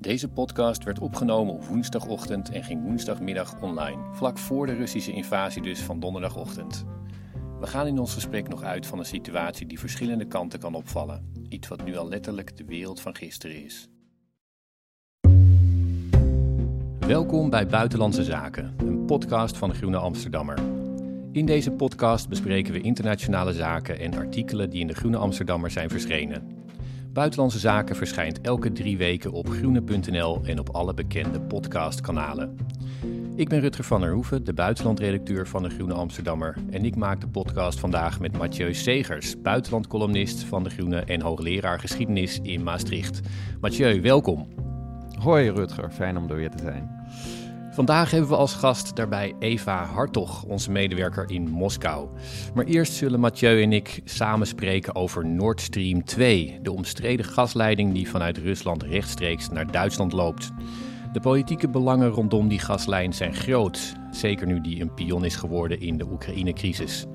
Deze podcast werd opgenomen op woensdagochtend en ging woensdagmiddag online. Vlak voor de Russische invasie dus van donderdagochtend. We gaan in ons gesprek nog uit van een situatie die verschillende kanten kan opvallen. Iets wat nu al letterlijk de wereld van gisteren is. Welkom bij Buitenlandse Zaken, een podcast van de Groene Amsterdammer. In deze podcast bespreken we internationale zaken en artikelen die in de Groene Amsterdammer zijn verschenen. Buitenlandse Zaken verschijnt elke drie weken op groene.nl en op alle bekende podcastkanalen. Ik ben Rutger van der Hoeven, de buitenlandredacteur van de Groene Amsterdammer. En ik maak de podcast vandaag met Mathieu Segers, buitenlandcolumnist van de Groene en hoogleraar geschiedenis in Maastricht. Mathieu, welkom. Hoi Rutger, fijn om er weer te zijn. Vandaag hebben we als gast daarbij Eva Hartog, onze medewerker in Moskou. Maar eerst zullen Mathieu en ik samen spreken over Nord Stream 2, de omstreden gasleiding die vanuit Rusland rechtstreeks naar Duitsland loopt. De politieke belangen rondom die gaslijn zijn groot, zeker nu die een pion is geworden in de Oekraïne-crisis.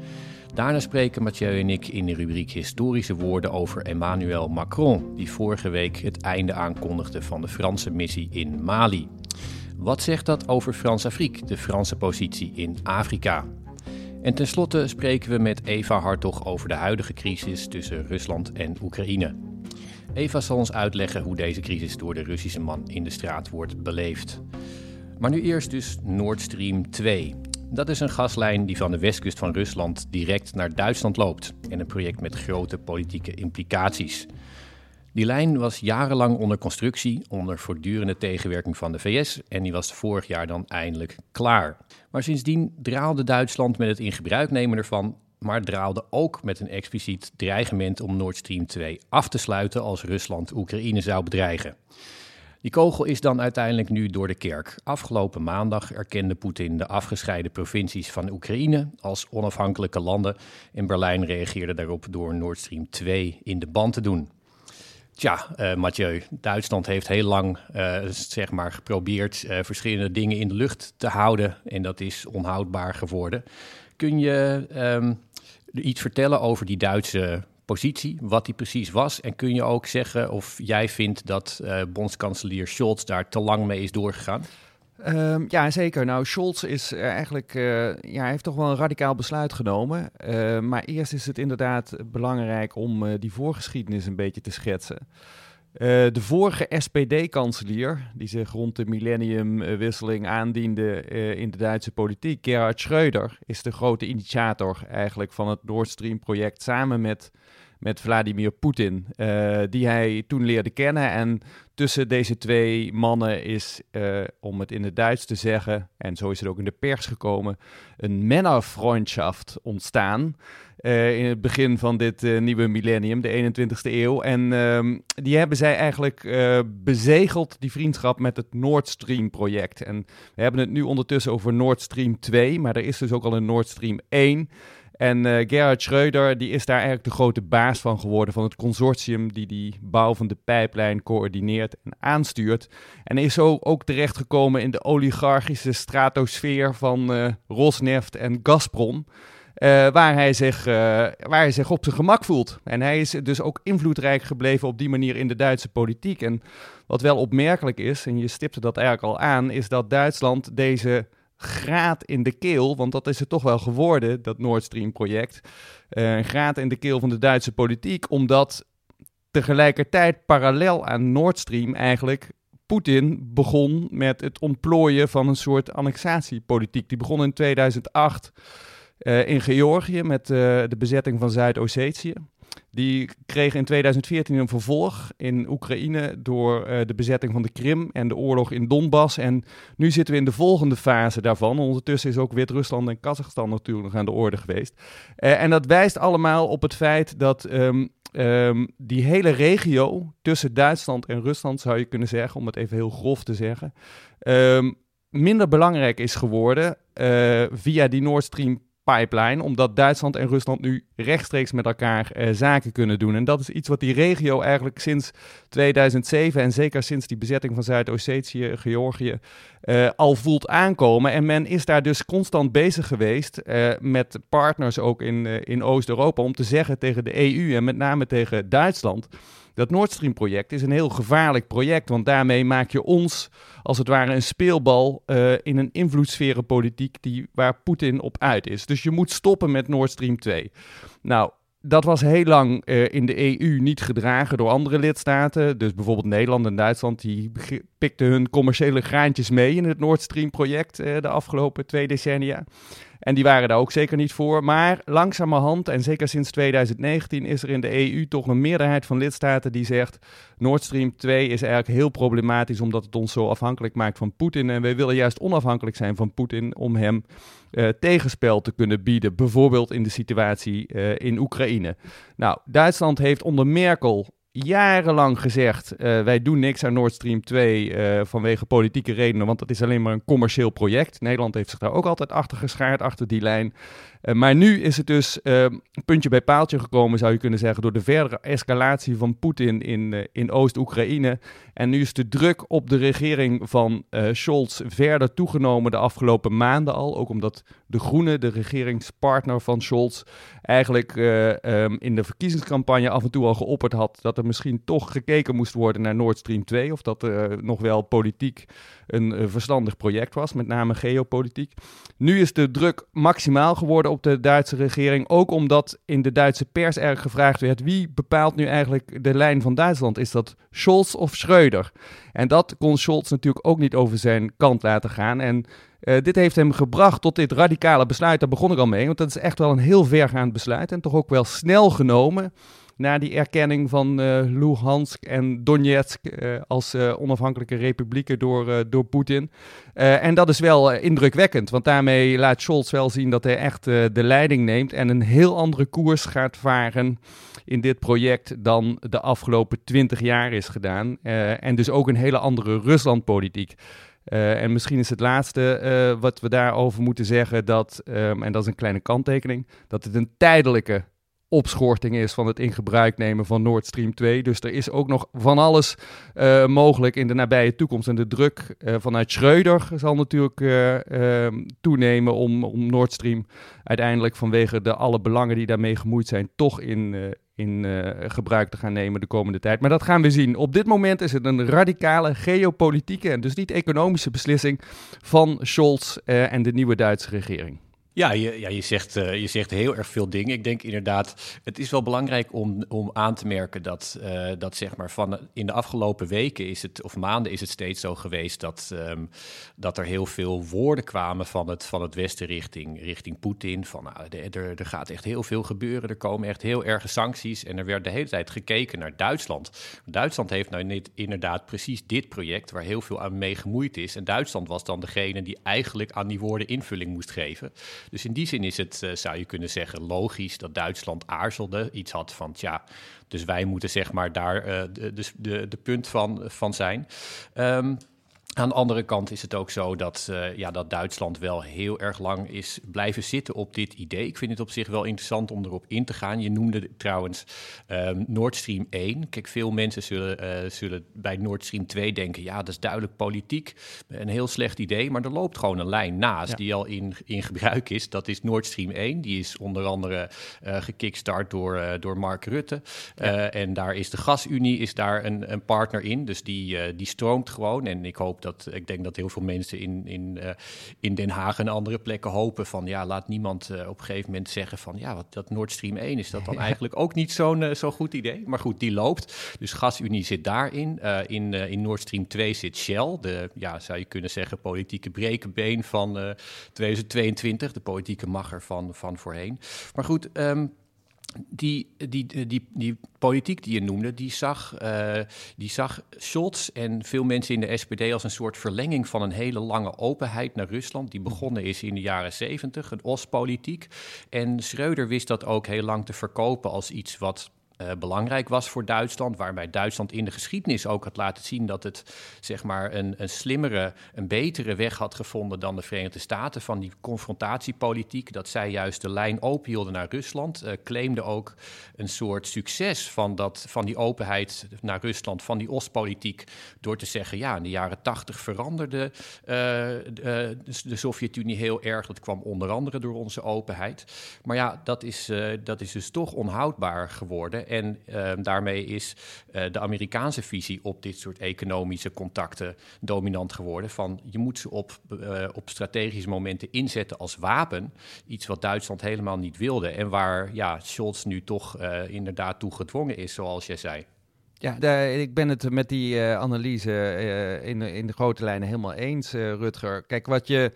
Daarna spreken Mathieu en ik in de rubriek Historische woorden over Emmanuel Macron, die vorige week het einde aankondigde van de Franse missie in Mali. Wat zegt dat over Frans-Afrique, de Franse positie in Afrika? En tenslotte spreken we met Eva Hartog over de huidige crisis tussen Rusland en Oekraïne. Eva zal ons uitleggen hoe deze crisis door de Russische man in de straat wordt beleefd. Maar nu eerst dus Nord Stream 2. Dat is een gaslijn die van de westkust van Rusland direct naar Duitsland loopt en een project met grote politieke implicaties. Die lijn was jarenlang onder constructie, onder voortdurende tegenwerking van de VS en die was vorig jaar dan eindelijk klaar. Maar sindsdien draalde Duitsland met het in gebruik nemen ervan, maar draalde ook met een expliciet dreigement om Nord Stream 2 af te sluiten als Rusland Oekraïne zou bedreigen. Die kogel is dan uiteindelijk nu door de kerk. Afgelopen maandag erkende Poetin de afgescheiden provincies van Oekraïne als onafhankelijke landen en Berlijn reageerde daarop door Nord Stream 2 in de band te doen. Tja, uh, Mathieu, Duitsland heeft heel lang uh, zeg maar geprobeerd uh, verschillende dingen in de lucht te houden en dat is onhoudbaar geworden. Kun je um, iets vertellen over die Duitse positie, wat die precies was? En kun je ook zeggen of jij vindt dat bondskanselier Scholz daar te lang mee is doorgegaan? Um, ja, zeker. Nou, Scholz is eigenlijk, uh, ja, heeft toch wel een radicaal besluit genomen. Uh, maar eerst is het inderdaad belangrijk om uh, die voorgeschiedenis een beetje te schetsen. de vorige SPD-kanselier, die zich rond de millenniumwisseling aandiende in de Duitse politiek, Gerhard Schröder, is de grote initiator eigenlijk van het Nord Stream-project samen met met Vladimir Poetin, uh, die hij toen leerde kennen. En tussen deze twee mannen is, uh, om het in het Duits te zeggen, en zo is het ook in de pers gekomen, een Männerfreundschaft ontstaan. Uh, in het begin van dit nieuwe millennium, de 21ste eeuw. En ehm, die hebben zij eigenlijk bezegeld, die vriendschap, met het Nord Stream project. En we hebben het nu ondertussen over Nord Stream 2, maar er is dus ook al een Nord Stream 1. En uh, Gerhard Schreuder die is daar eigenlijk de grote baas van geworden van het consortium die die bouw van de pijplijn coördineert en aanstuurt. En is zo ook terechtgekomen in de oligarchische stratosfeer van uh, Rosneft en Gazprom. Uh, waar, hij zich, waar hij zich op zijn gemak voelt. En hij is dus ook invloedrijk gebleven op die manier in de Duitse politiek. En wat wel opmerkelijk is, en je stipte dat eigenlijk al aan, is dat Duitsland deze graat in de keel, want dat is het toch wel geworden, dat Nord Stream project. Uh, een graat in de keel van de Duitse politiek, omdat tegelijkertijd parallel aan Nord Stream eigenlijk Poetin begon met het ontplooien van een soort annexatiepolitiek. Die begon in 2008 uh, in Georgië met uh, de bezetting van Zuid-Ossetië. Die kreeg in 2014 een vervolg in Oekraïne door uh, de bezetting van de Krim en de oorlog in Donbass. En nu zitten we in de volgende fase daarvan. Ondertussen is ook Wit-Rusland en Kazachstan natuurlijk nog aan de orde geweest. Uh, en dat wijst allemaal op het feit dat um, um, die hele regio tussen Duitsland en Rusland, zou je kunnen zeggen, om het even heel grof te zeggen, um, minder belangrijk is geworden uh, via die Nord Stream pipeline, omdat Duitsland en Rusland nu rechtstreeks met elkaar uh, zaken kunnen doen. En dat is iets wat die regio eigenlijk sinds 2007 en zeker sinds die bezetting van Zuid-Ossetië, Georgië, uh, al voelt aankomen. En men is daar dus constant bezig geweest uh, met partners ook in, in Oost-Europa om te zeggen tegen de EU en met name tegen Duitsland dat Nord Stream project is een heel gevaarlijk project, want daarmee maak je ons als het ware een speelbal uh, in een invloedssferenpolitiek die, waar Poetin op uit is. Dus je moet stoppen met Nord Stream 2. Nou, dat was heel lang uh, in de EU niet gedragen door andere lidstaten. Dus bijvoorbeeld Nederland en Duitsland, die pikten hun commerciële graantjes mee in het Nord Stream project uh, de afgelopen twee decennia. En die waren daar ook zeker niet voor. Maar langzamerhand, en zeker sinds 2019, is er in de EU toch een meerderheid van lidstaten die zegt: Nord Stream 2 is eigenlijk heel problematisch omdat het ons zo afhankelijk maakt van Poetin. En wij willen juist onafhankelijk zijn van Poetin om hem uh, tegenspel te kunnen bieden. Bijvoorbeeld in de situatie uh, in Oekraïne. Nou, Duitsland heeft onder Merkel jarenlang gezegd: uh, wij doen niks aan Nord Stream 2 uh, vanwege politieke redenen, want dat is alleen maar een commercieel project. Nederland heeft zich daar ook altijd achter geschaard, achter die lijn. Uh, maar nu is het dus puntje bij paaltje gekomen, zou je kunnen zeggen, door de verdere escalatie van Poetin in, in Oost-Oekraïne. En nu is de druk op de regering van Scholz verder toegenomen de afgelopen maanden al. Ook omdat de Groenen, de regeringspartner van Scholz, eigenlijk um, in de verkiezingscampagne af en toe al geopperd had dat er misschien toch gekeken moest worden naar Nord Stream 2. Of dat er nog wel politiek een verstandig project was, met name geopolitiek. Nu is de druk maximaal geworden op de Duitse regering. Ook omdat in de Duitse pers erg gevraagd werd: wie bepaalt nu eigenlijk de lijn van Duitsland? Is dat Scholz of Schreuder? En dat kon Scholz natuurlijk ook niet over zijn kant laten gaan. En uh, dit heeft hem gebracht tot dit radicale besluit. Daar begon ik al mee, want dat is echt wel een heel vergaand besluit en toch ook wel snel genomen na die erkenning van uh, Luhansk en Donetsk uh, als uh, onafhankelijke republieken door, door Poetin. en dat is wel indrukwekkend, want daarmee laat Scholz wel zien dat hij echt de leiding neemt en een heel andere koers gaat varen in dit project dan de afgelopen twintig jaar is gedaan. en dus ook een hele andere Ruslandpolitiek. En misschien is het laatste wat we daarover moeten zeggen, dat, um, en dat is een kleine kanttekening, dat het een tijdelijke opschorting is van het in gebruik nemen van Nord Stream 2. Dus er is ook nog van alles uh, mogelijk in de nabije toekomst. En de druk uh, vanuit Schreuder zal natuurlijk uh, toenemen om, om Nord Stream uiteindelijk vanwege de alle belangen die daarmee gemoeid zijn, toch in, in gebruik te gaan nemen de komende tijd. Maar dat gaan we zien. Op dit moment is het een radicale geopolitieke en dus niet economische beslissing van Scholz en de nieuwe Duitse regering. Ja, je, ja, je, zegt, uh, je zegt heel erg veel dingen. Ik denk inderdaad, het is wel belangrijk om, om aan te merken dat, uh, dat zeg maar van in de afgelopen weken is het, of maanden is het steeds zo geweest dat, um, dat er heel veel woorden kwamen van het, van het Westen richting, richting Poetin. Van nou, er, er gaat echt heel veel gebeuren, er komen echt heel erge sancties. En er werd de hele tijd gekeken naar Duitsland. Duitsland heeft nou niet, inderdaad precies dit project waar heel veel aan mee gemoeid is. En Duitsland was dan degene die eigenlijk aan die woorden invulling moest geven. Dus in die zin is het, uh, zou je kunnen zeggen, logisch dat Duitsland aarzelde. Iets had van, tja, dus wij moeten zeg maar daar uh, de, de, de punt van, van zijn. Um, aan de andere kant is het ook zo dat, uh, ja, dat Duitsland wel heel erg lang is blijven zitten op dit idee. Ik vind het op zich wel interessant om erop in te gaan. Je noemde trouwens um, Nord Stream 1. Kijk, veel mensen zullen, uh, zullen bij Nord Stream 2 denken... ja, dat is duidelijk politiek, een heel slecht idee... maar er loopt gewoon een lijn naast ja. die al in, in gebruik is. Dat is Nord Stream 1. Die is onder andere uh, gekickstart door, door Mark Rutte. Ja. en daar is de Gasunie is daar een, een partner in. Dus die, die stroomt gewoon. En ik hoop Dat, ik denk dat heel veel mensen in, in, in Den Haag en andere plekken hopen van ja, laat niemand op een gegeven moment zeggen van ja, wat, dat Nord Stream 1 is dat dan eigenlijk ook niet zo'n zo'n goed idee. Maar goed, die loopt. Dus GasUnie zit daarin. in, in Nord Stream 2 zit Shell, de, ja, zou je kunnen zeggen, politieke brekenbeen van 2022, de politieke macher van, van voorheen. Maar goed, um, die, die, die, die politiek die je noemde, die zag, uh, die zag Scholz en veel mensen in de SPD als een soort verlenging van een hele lange openheid naar Rusland, die begonnen is in de jaren zeventig, een Oostpolitiek. En Schreuder wist dat ook heel lang te verkopen als iets wat uh, belangrijk was voor Duitsland, waarbij Duitsland in de geschiedenis ook had laten zien dat het zeg maar een, een slimmere, een betere weg had gevonden dan de Verenigde Staten van die confrontatiepolitiek, dat zij juist de lijn open hielden naar Rusland, uh, claimde ook een soort succes van, dat, van die openheid naar Rusland, van die Oostpolitiek, door te zeggen, ja, in de jaren tachtig veranderde uh, de, de Sovjet-Unie heel erg, dat kwam onder andere door onze openheid. Maar ja, dat is, dat is dus toch onhoudbaar geworden. En ehm, daarmee is uh, de Amerikaanse visie op dit soort economische contacten dominant geworden. Van je moet ze op, uh, op strategische momenten inzetten als wapen. Iets wat Duitsland helemaal niet wilde. En waar ja, Scholz nu toch uh, inderdaad toe gedwongen is, zoals jij zei. Ja, daar, ik ben het met die analyse in, in de grote lijnen helemaal eens, Rutger. Kijk, wat je,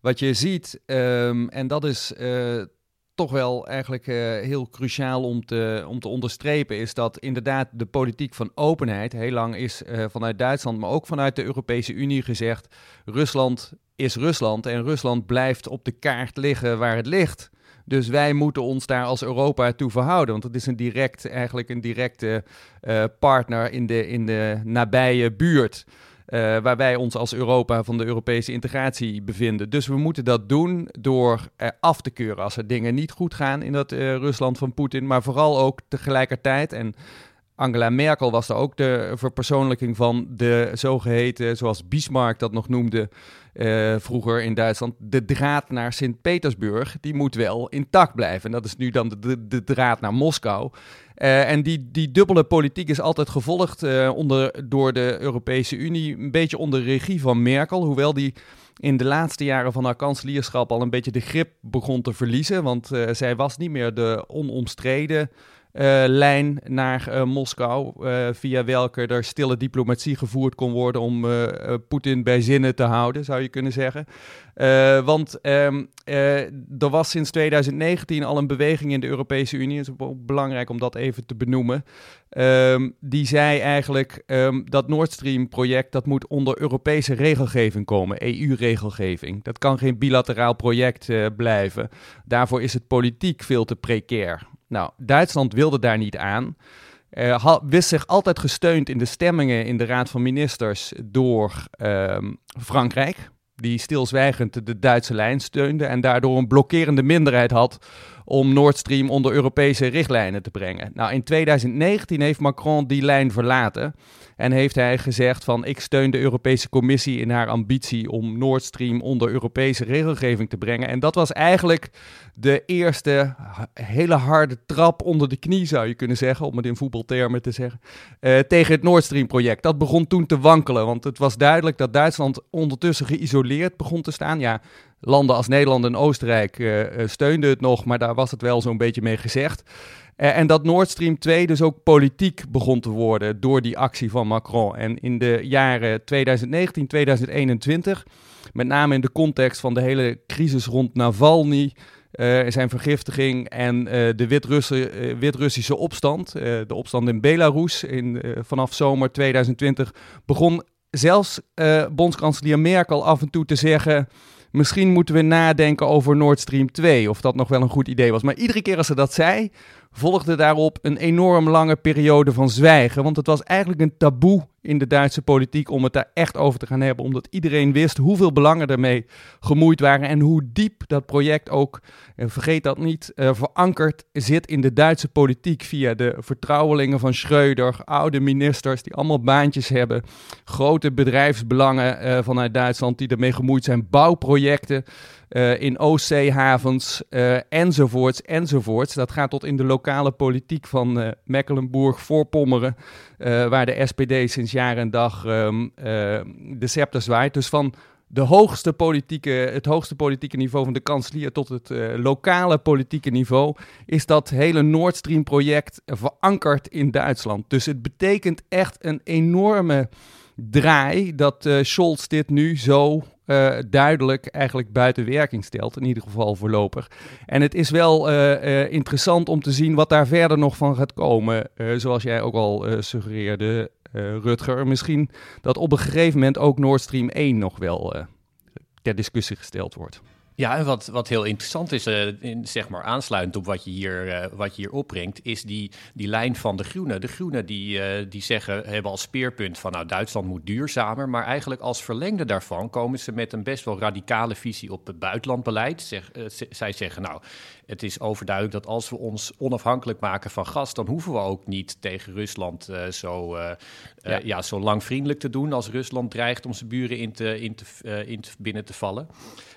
wat je ziet, um, en dat is toch wel eigenlijk uh, heel cruciaal om te, om te onderstrepen is dat inderdaad de politiek van openheid heel lang is uh, vanuit Duitsland, maar ook vanuit de Europese Unie gezegd: Rusland is Rusland en Rusland blijft op de kaart liggen waar het ligt. Dus wij moeten ons daar als Europa toe verhouden. Want het is een direct, eigenlijk een directe uh, partner in de, in de nabije buurt. Uh, waar wij ons als Europa van de Europese integratie bevinden. Dus we moeten dat doen door uh, af te keuren als er dingen niet goed gaan in dat uh, Rusland van Poetin. Maar vooral ook tegelijkertijd, en Angela Merkel was daar ook de verpersoonlijking van de zogeheten, zoals Bismarck dat nog noemde vroeger in Duitsland, de draad naar Sint-Petersburg, die moet wel intact blijven. En dat is nu dan de, de draad naar Moskou. Uh, en die, die dubbele politiek is altijd gevolgd uh, onder, door de Europese Unie, een beetje onder regie van Merkel, hoewel die in de laatste jaren van haar kanselierschap al een beetje de grip begon te verliezen, want uh, zij was niet meer de onomstreden uh, lijn naar uh, Moskou, uh, via welke er stille diplomatie gevoerd kon worden om Poetin bij zinnen te houden, zou je kunnen zeggen. want um, er was sinds 2019 al een beweging in de Europese Unie, het is ook belangrijk om dat even te benoemen, um, die zei eigenlijk um, dat Nord Stream project dat moet onder Europese regelgeving komen, EU-regelgeving. Dat kan geen bilateraal project blijven. Daarvoor is het politiek veel te precair. Nou, Duitsland wilde daar niet aan. Uh, wist zich altijd gesteund in de stemmingen in de Raad van Ministers door uh, Frankrijk, die stilzwijgend de Duitse lijn steunde en daardoor een blokkerende minderheid had om Nord Stream onder Europese richtlijnen te brengen. Nou, in 2019 heeft Macron die lijn verlaten en heeft hij gezegd van ik steun de Europese Commissie in haar ambitie om Nord Stream onder Europese regelgeving te brengen. En dat was eigenlijk de eerste hele harde trap onder de knie, zou je kunnen zeggen, om het in voetbaltermen te zeggen, uh, tegen het Nord Stream project. Dat begon toen te wankelen, want het was duidelijk dat Duitsland ondertussen geïsoleerd begon te staan. Ja, landen als Nederland en Oostenrijk uh, steunden het nog, maar daar was het wel zo'n beetje mee gezegd. Uh, en dat Nord Stream 2 dus ook politiek begon te worden door die actie van Macron. En in de jaren 2019, 2021, met name in de context van de hele crisis rond Navalny, uh, zijn vergiftiging en uh, de Wit-Russische Wit opstand, de opstand in Belarus in, vanaf zomer 2020, begon zelfs bondskanselier Merkel af en toe te zeggen misschien moeten we nadenken over Nord Stream 2, of dat nog wel een goed idee was. Maar iedere keer als ze dat zei, volgde daarop een enorm lange periode van zwijgen. Want het was eigenlijk een taboe in de Duitse politiek om het daar echt over te gaan hebben. Omdat iedereen wist hoeveel belangen ermee gemoeid waren en hoe diep dat project ook, en vergeet dat niet, uh, verankerd zit in de Duitse politiek via de vertrouwelingen van Schreuder, oude ministers die allemaal baantjes hebben, grote bedrijfsbelangen uh, vanuit Duitsland die ermee gemoeid zijn, bouwprojecten. Uh, in Oostzeehavens uh, enzovoorts enzovoorts. Dat gaat tot in de lokale politiek van uh, Mecklenburg-Voorpommeren, waar de SPD sinds jaar en dag um, de scepter zwaait. Dus van de hoogste politieke, het hoogste politieke niveau van de kanselier tot het lokale politieke niveau is dat hele Nord Stream project verankerd in Duitsland. Dus het betekent echt een enorme draai dat Scholz dit nu zo uh, duidelijk eigenlijk buiten werking stelt. In ieder geval voorlopig. En het is wel uh, uh, interessant om te zien wat daar verder nog van gaat komen. zoals jij ook al suggereerde, Rutger. Misschien dat op een gegeven moment ook Nord Stream 1 nog wel ter discussie gesteld wordt. Ja, en wat, wat heel interessant is, in, zeg maar aansluitend op wat je hier, uh, wat je hier opbrengt, is die, die lijn van de Groenen. De Groenen die, uh, die zeggen, hebben als speerpunt van nou Duitsland moet duurzamer, maar eigenlijk als verlengde daarvan komen ze met een best wel radicale visie op het buitenlandbeleid. Zeg, zij zeggen nou, het is overduidelijk dat als we ons onafhankelijk maken van gas, dan hoeven we ook niet tegen Rusland zo, ja. ja. zo lang vriendelijk te doen als Rusland dreigt om zijn buren in te, in te, in te binnen te vallen.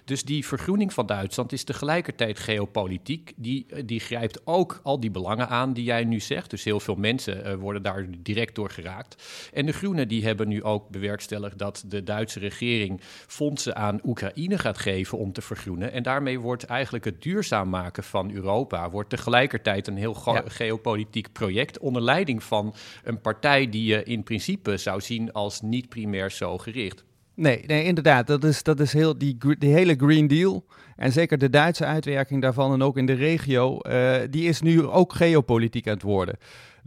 Dus die vergroening van Duitsland is tegelijkertijd geopolitiek. Die, die grijpt ook al die belangen aan die jij nu zegt. Dus heel veel mensen uh, worden daar direct door geraakt. En de Groenen die hebben nu ook bewerkstelligd dat de Duitse regering fondsen aan Oekraïne gaat geven om te vergroenen. En daarmee wordt eigenlijk het duurzaam maken van Europa wordt tegelijkertijd een heel geopolitiek project onder leiding van een partij die je in principe zou zien als niet primair zo gericht. Nee, nee inderdaad. Dat is, dat is heel, die, die hele Green Deal. En zeker de Duitse uitwerking daarvan en ook in de regio. Uh, die is nu ook geopolitiek aan het worden.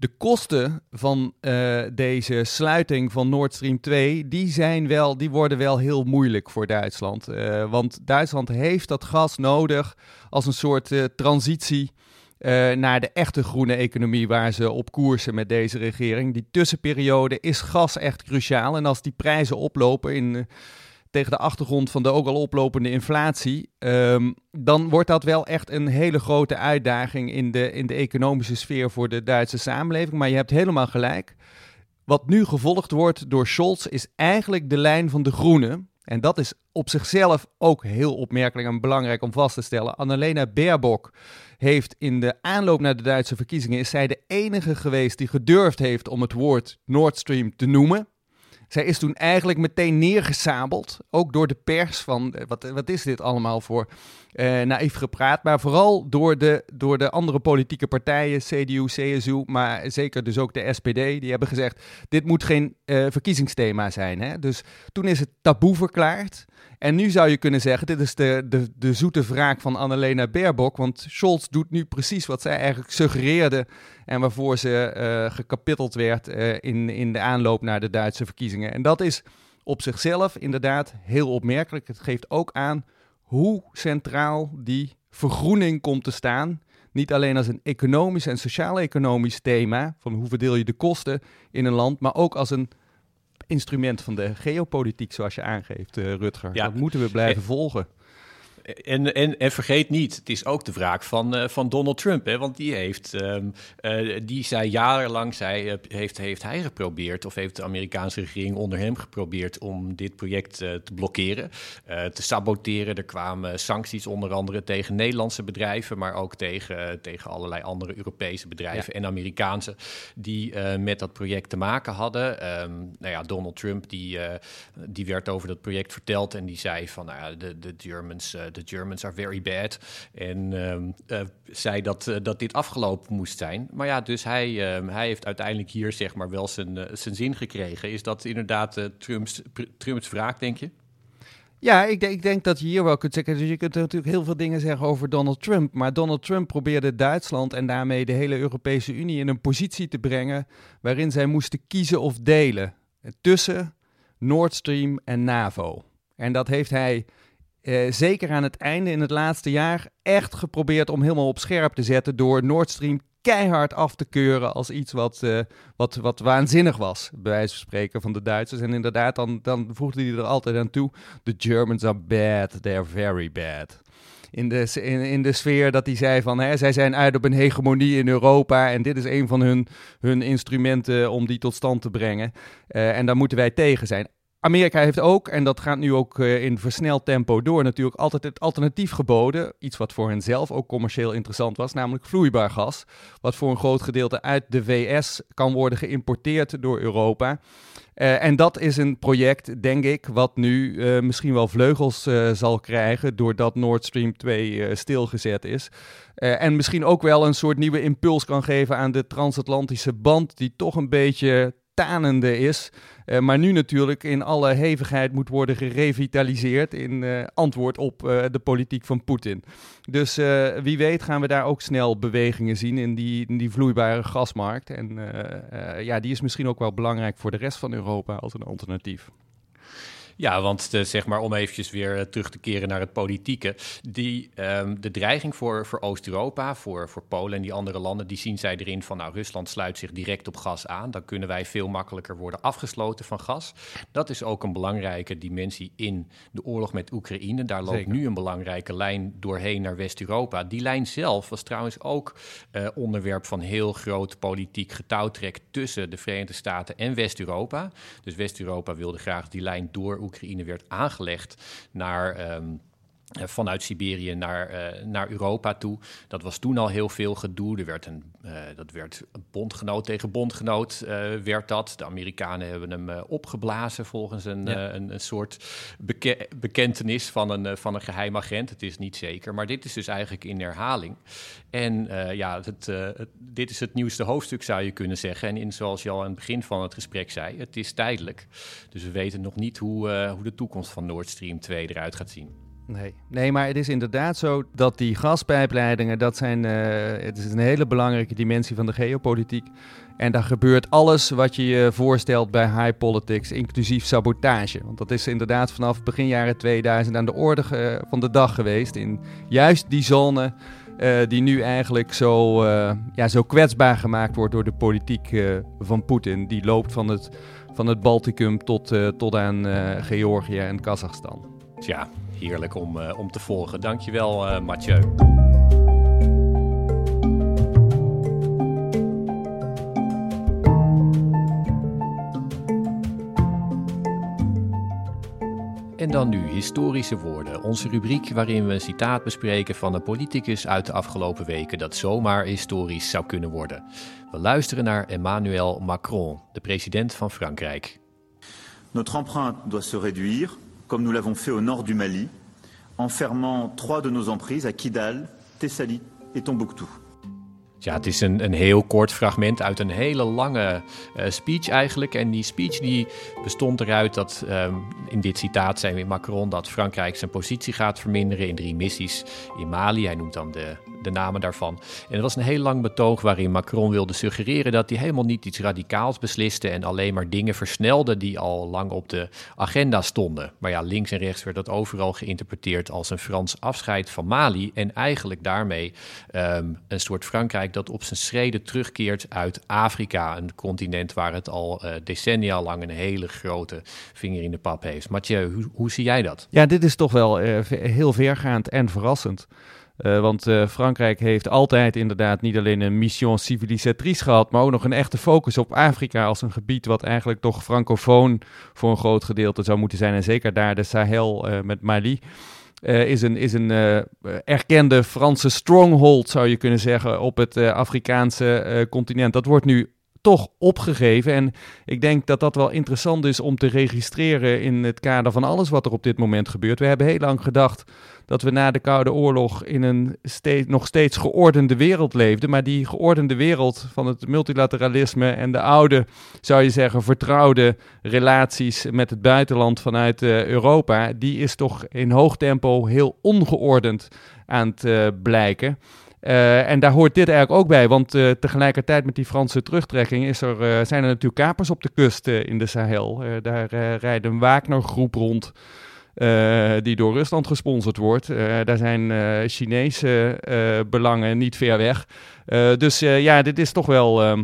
De kosten van uh, deze sluiting van Nord Stream 2, die, zijn wel, die worden wel heel moeilijk voor Duitsland. Uh, want Duitsland heeft dat gas nodig als een soort transitie uh, naar de echte groene economie waar ze op koersen met deze regering. Die tussenperiode is gas echt cruciaal. En als die prijzen oplopen in, tegen de achtergrond van de ook al oplopende inflatie, um, dan wordt dat wel echt een hele grote uitdaging in de, in de economische sfeer voor de Duitse samenleving. Maar je hebt helemaal gelijk. Wat nu gevolgd wordt door Scholz is eigenlijk de lijn van de groenen. En dat is op zichzelf ook heel opmerkelijk en belangrijk om vast te stellen. Annalena Baerbock heeft in de aanloop naar de Duitse verkiezingen, is zij de enige geweest die gedurfd heeft om het woord Nord Stream te noemen. Zij is toen eigenlijk meteen neergesabeld, ook door de pers, van eh, wat, wat is dit allemaal voor uh, naïef gepraat. Maar vooral door de, door de andere politieke partijen, CDU, CSU, maar zeker dus ook de SPD. Die hebben gezegd, dit moet geen verkiezingsthema zijn. Hè? Dus toen is het taboe verklaard. En nu zou je kunnen zeggen, dit is de, de, de zoete wraak van Annalena Baerbock. Want Scholz doet nu precies wat zij eigenlijk suggereerde. En waarvoor ze uh, gekapitteld werd in, in de aanloop naar de Duitse verkiezingen. En dat is op zichzelf inderdaad heel opmerkelijk. Het geeft ook aan hoe centraal die vergroening komt te staan. Niet alleen als een economisch en sociaal-economisch thema, van hoe verdeel je de kosten in een land, maar ook als een instrument van de geopolitiek, zoals je aangeeft, uh, Rutger. Ja. Dat moeten we blijven volgen. En, en, en vergeet niet, het is ook de wraak van, uh, van Donald Trump. Hè? Want die heeft, um, uh, die zei jarenlang, zei, uh, heeft, heeft hij geprobeerd, of heeft de Amerikaanse regering onder hem geprobeerd om dit project te blokkeren, te saboteren. Er kwamen sancties onder andere tegen Nederlandse bedrijven, maar ook tegen, tegen allerlei andere Europese bedrijven en Amerikaanse die met dat project te maken hadden. Um, nou ja, Donald Trump die, die werd over dat project verteld en die zei van, nou ja, de, de Germans the Germans are very bad. En uh, zei dat, uh, dat dit afgelopen moest zijn. Maar ja, dus hij, uh, hij heeft uiteindelijk hier zeg maar wel zijn, eh, zijn zin gekregen. Is dat inderdaad Trumps, Trumps wraak, denk je? Ja, ik, ik, denk dat je hier wel kunt zeggen. Dus je kunt natuurlijk heel veel dingen zeggen over Donald Trump. Maar Donald Trump probeerde Duitsland en daarmee de hele Europese Unie in een positie te brengen. waarin zij moesten kiezen of delen tussen Nord Stream en NAVO. En dat heeft hij uh, zeker aan het einde in het laatste jaar echt geprobeerd om helemaal op scherp te zetten door Nord Stream keihard af te keuren als iets wat, uh, wat, wat waanzinnig was, bij wijze van spreken, van de Duitsers. En inderdaad, dan, dan voegde hij er altijd aan toe, the Germans are bad, they're very bad. In de, in, in de sfeer dat hij zei van, hè, zij zijn uit op een hegemonie in Europa en dit is een van hun, hun instrumenten om die tot stand te brengen. Uh, en daar moeten wij tegen zijn Amerika heeft ook, en dat gaat nu ook uh, in versneld tempo door, natuurlijk altijd het alternatief geboden. Iets wat voor hen zelf ook commercieel interessant was, namelijk vloeibaar gas. Wat voor een groot gedeelte uit de VS kan worden geïmporteerd door Europa. Uh, en dat is een project, denk ik, wat nu uh, misschien wel vleugels zal krijgen doordat Nord Stream 2 stilgezet is. en misschien ook wel een soort nieuwe impuls kan geven aan de transatlantische band, die toch een beetje tanende is. Uh, maar nu natuurlijk in alle hevigheid moet worden gerevitaliseerd in uh, antwoord op uh, de politiek van Poetin. Dus wie weet gaan we daar ook snel bewegingen zien in die, in die vloeibare gasmarkt. En ja, die is misschien ook wel belangrijk voor de rest van Europa als een alternatief. Ja, want de, zeg maar om eventjes weer eh, terug te keren naar het politieke. Die, um, de dreiging voor, voor Oost-Europa, voor, voor Polen en die andere landen, die zien zij erin van nou, Rusland sluit zich direct op gas aan. Dan kunnen wij veel makkelijker worden afgesloten van gas. Dat is ook een belangrijke dimensie in de oorlog met Oekraïne. Daar loopt nu een belangrijke lijn doorheen naar West-Europa. Die lijn zelf was trouwens ook uh, onderwerp van heel groot politiek getouwtrek tussen de Verenigde Staten en West-Europa. Dus West-Europa wilde graag die lijn door Oekraïne werd aangelegd naar. Um, eh, vanuit Siberië naar, uh, naar Europa toe. Dat was toen al heel veel gedoe. Er werd een, uh, dat werd bondgenoot tegen bondgenoot, uh, werd dat. De Amerikanen hebben hem opgeblazen volgens een, ja. een, een, soort beke bekentenis van een, van een geheim agent. Het is niet zeker, maar dit is dus eigenlijk in herhaling. En ja, het, het, dit is het nieuwste hoofdstuk, zou je kunnen zeggen. En in, zoals je al aan het begin van het gesprek zei, het is tijdelijk. Dus we weten nog niet hoe, hoe de toekomst van Nord Stream 2 eruit gaat zien. Nee. nee, maar het is inderdaad zo dat die gaspijpleidingen, dat zijn, uh, het is een hele belangrijke dimensie van de geopolitiek. En daar gebeurt alles wat je je voorstelt bij high politics, inclusief sabotage. Want dat is inderdaad vanaf begin jaren 2000 aan de orde van de dag geweest. In juist die zone uh, die nu eigenlijk zo, uh, ja, zo kwetsbaar gemaakt wordt door de politiek van Poetin. Die loopt van het, van het Balticum tot, tot aan Georgië en Kazachstan. Tja, heerlijk om, uh, om te volgen. Dankjewel, uh, Mathieu. En dan nu historische woorden, onze rubriek waarin we een citaat bespreken van een politicus uit de afgelopen weken dat zomaar historisch zou kunnen worden. We luisteren naar Emmanuel Macron, de president van Frankrijk. Notre empreinte doit se réduire comme nous l'avons fait au nord du Mali, en fermant trois de nos emprises à Kidal, Thessalie et Tombouctou. Ja, het is een, heel kort fragment uit een hele lange uh, speech eigenlijk. En die speech die bestond eruit dat, um, in dit citaat zijn we Macron, dat Frankrijk zijn positie gaat verminderen in drie missies in Mali. Hij noemt dan de, de namen daarvan. En het was een heel lang betoog waarin Macron wilde suggereren dat hij helemaal niet iets radicaals besliste en alleen maar dingen versnelde die al lang op de agenda stonden. Maar ja, links en rechts werd dat overal geïnterpreteerd als een Frans afscheid van Mali. En eigenlijk daarmee um, een soort Frankrijk dat op zijn schreden terugkeert uit Afrika, een continent waar het al uh, decennia lang een hele grote vinger in de pap heeft. Mathieu, hoe, zie jij dat? Ja, dit is toch wel uh, heel vergaand en verrassend. Uh, want uh, Frankrijk heeft altijd inderdaad niet alleen een mission civilisatrice gehad, maar ook nog een echte focus op Afrika als een gebied wat eigenlijk toch francofoon voor een groot gedeelte zou moeten zijn. En zeker daar de Sahel uh, met Mali. Is een, is een erkende Franse stronghold, zou je kunnen zeggen, op het Afrikaanse continent. Dat wordt nu toch opgegeven. En ik denk dat dat wel interessant is om te registreren in het kader van alles wat er op dit moment gebeurt. We hebben heel lang gedacht dat we na de Koude Oorlog in een steeds, nog steeds geordende wereld leefden. Maar die geordende wereld van het multilateralisme en de oude, zou je zeggen, vertrouwde relaties met het buitenland vanuit uh, Europa, die is toch in hoog tempo heel ongeordend aan het uh, blijken. Uh, en daar hoort dit eigenlijk ook bij, want uh, tegelijkertijd met die Franse terugtrekking is er, uh, zijn er natuurlijk kapers op de kust in de Sahel. daar rijdt een Wagner-groep rond die door Rusland gesponsord wordt. daar zijn Chinese belangen niet ver weg. dus ja, dit is toch wel ehm,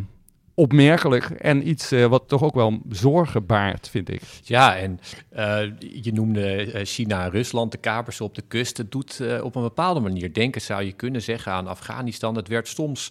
opmerkelijk en iets uh, wat toch ook wel zorgen baart, vind ik. Ja, en uh, je noemde China en Rusland, de kapers op de kust. Het doet op een bepaalde manier denken, zou je kunnen zeggen, aan Afghanistan. Het werd soms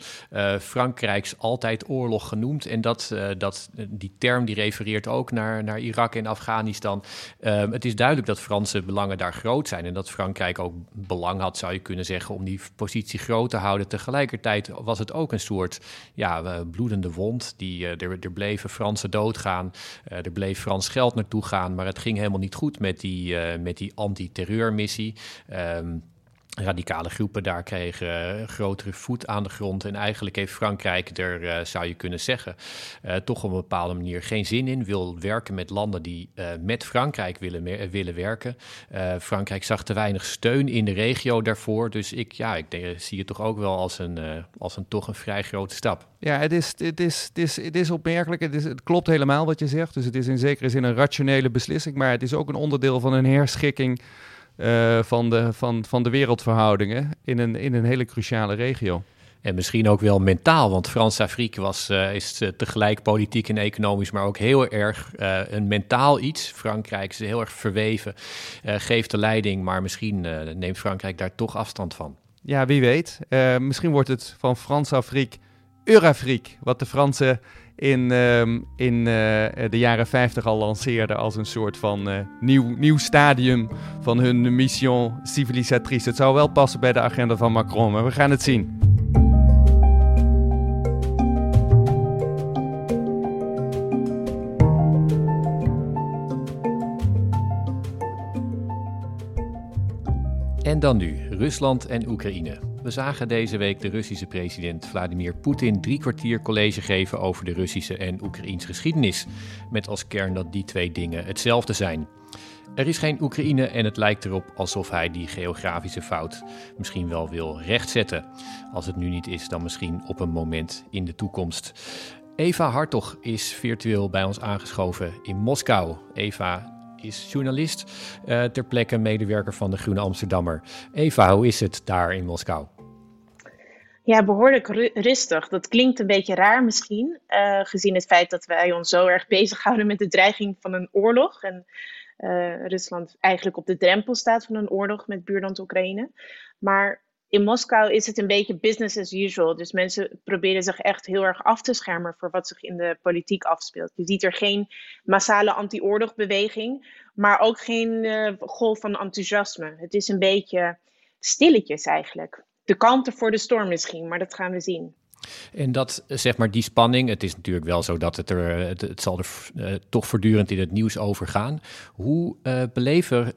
Frankrijks altijd oorlog genoemd. En dat, dat, die term die refereert ook naar, naar Irak en Afghanistan. Ehm, het is duidelijk dat Franse belangen daar groot zijn. En dat Frankrijk ook belang had, zou je kunnen zeggen, om die positie groot te houden. Tegelijkertijd was het ook een soort ja, bloedende wond die, uh, er, er bleven Fransen doodgaan. Uh, er bleef Frans geld naartoe gaan. Maar het ging helemaal niet goed met die, uh, met die anti-terreurmissie. Um, radicale groepen daar kregen uh, grotere voet aan de grond. En eigenlijk heeft Frankrijk er, uh, zou je kunnen zeggen, uh, toch op een bepaalde manier geen zin in. Wil werken met landen die met Frankrijk willen, willen werken. Frankrijk zag te weinig steun in de regio daarvoor. Dus ik, ja, ik denk, zie het toch ook wel als een, als een toch een vrij grote stap. Ja, het is, het is, het is, het is opmerkelijk. Het, is, het klopt helemaal wat je zegt. Dus het is in zekere zin een rationele beslissing. Maar het is ook een onderdeel van een herschikking uh, van, de, van, van de wereldverhoudingen in een, in een hele cruciale regio. En misschien ook wel mentaal, want Frans-Afrique was, uh, is uh, tegelijk politiek en economisch, maar ook heel erg een mentaal iets. Frankrijk is heel erg verweven, geeft de leiding, maar misschien neemt Frankrijk daar toch afstand van. Ja, wie weet. misschien wordt het van Frans-Afrique Eurafrique, wat de Fransen in, uh, in uh, de jaren 50 al lanceerden als een soort van uh, nieuw, nieuw stadium van hun mission civilisatrice. Het zou wel passen bij de agenda van Macron, maar we gaan het zien. En dan nu Rusland en Oekraïne. We zagen deze week de Russische president Vladimir Poetin drie kwartier college geven over de Russische en Oekraïns geschiedenis. Met als kern dat die twee dingen hetzelfde zijn. Er is geen Oekraïne en het lijkt erop alsof hij die geografische fout misschien wel wil rechtzetten. Als het nu niet is, dan misschien op een moment in de toekomst. Eva Hartog is virtueel bij ons aangeschoven in Moskou. Eva is journalist, uh, ter plekke medewerker van de Groene Amsterdammer. Eva, hoe is het daar in Moskou? Ja, behoorlijk rustig. Dat klinkt een beetje raar misschien, uh, gezien het feit dat wij ons zo erg bezighouden met de dreiging van een oorlog. En uh, Rusland eigenlijk op de drempel staat van een oorlog met buurland Oekraïne. Maar in Moskou is het een beetje business as usual. Dus mensen proberen zich echt heel erg af te schermen voor wat zich in de politiek afspeelt. Je ziet er geen massale anti-oorlogbeweging, maar ook geen uh, golf van enthousiasme. Het is een beetje stilletjes eigenlijk de kanten voor de storm misschien, maar dat gaan we zien. En dat, zeg maar, die spanning, het is natuurlijk wel zo dat het er, het, het zal er uh, toch voortdurend in het nieuws over gaan. Hoe uh, beleven,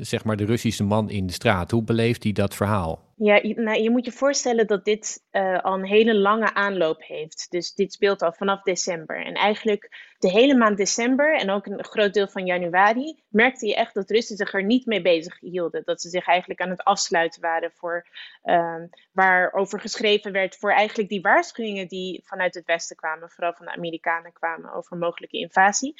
zeg maar, de Russische man in de straat, hoe beleeft hij dat verhaal? Ja, nou, je moet je voorstellen dat dit uh, al een hele lange aanloop heeft. Dus dit speelt al vanaf december. En eigenlijk de hele maand december en ook een groot deel van januari merkte je echt dat Russen zich er niet mee bezig hielden. Dat ze zich eigenlijk aan het afsluiten waren voor uh, waarover geschreven werd voor eigenlijk die waarschuwingen die vanuit het Westen kwamen, vooral van de Amerikanen kwamen over mogelijke invasie.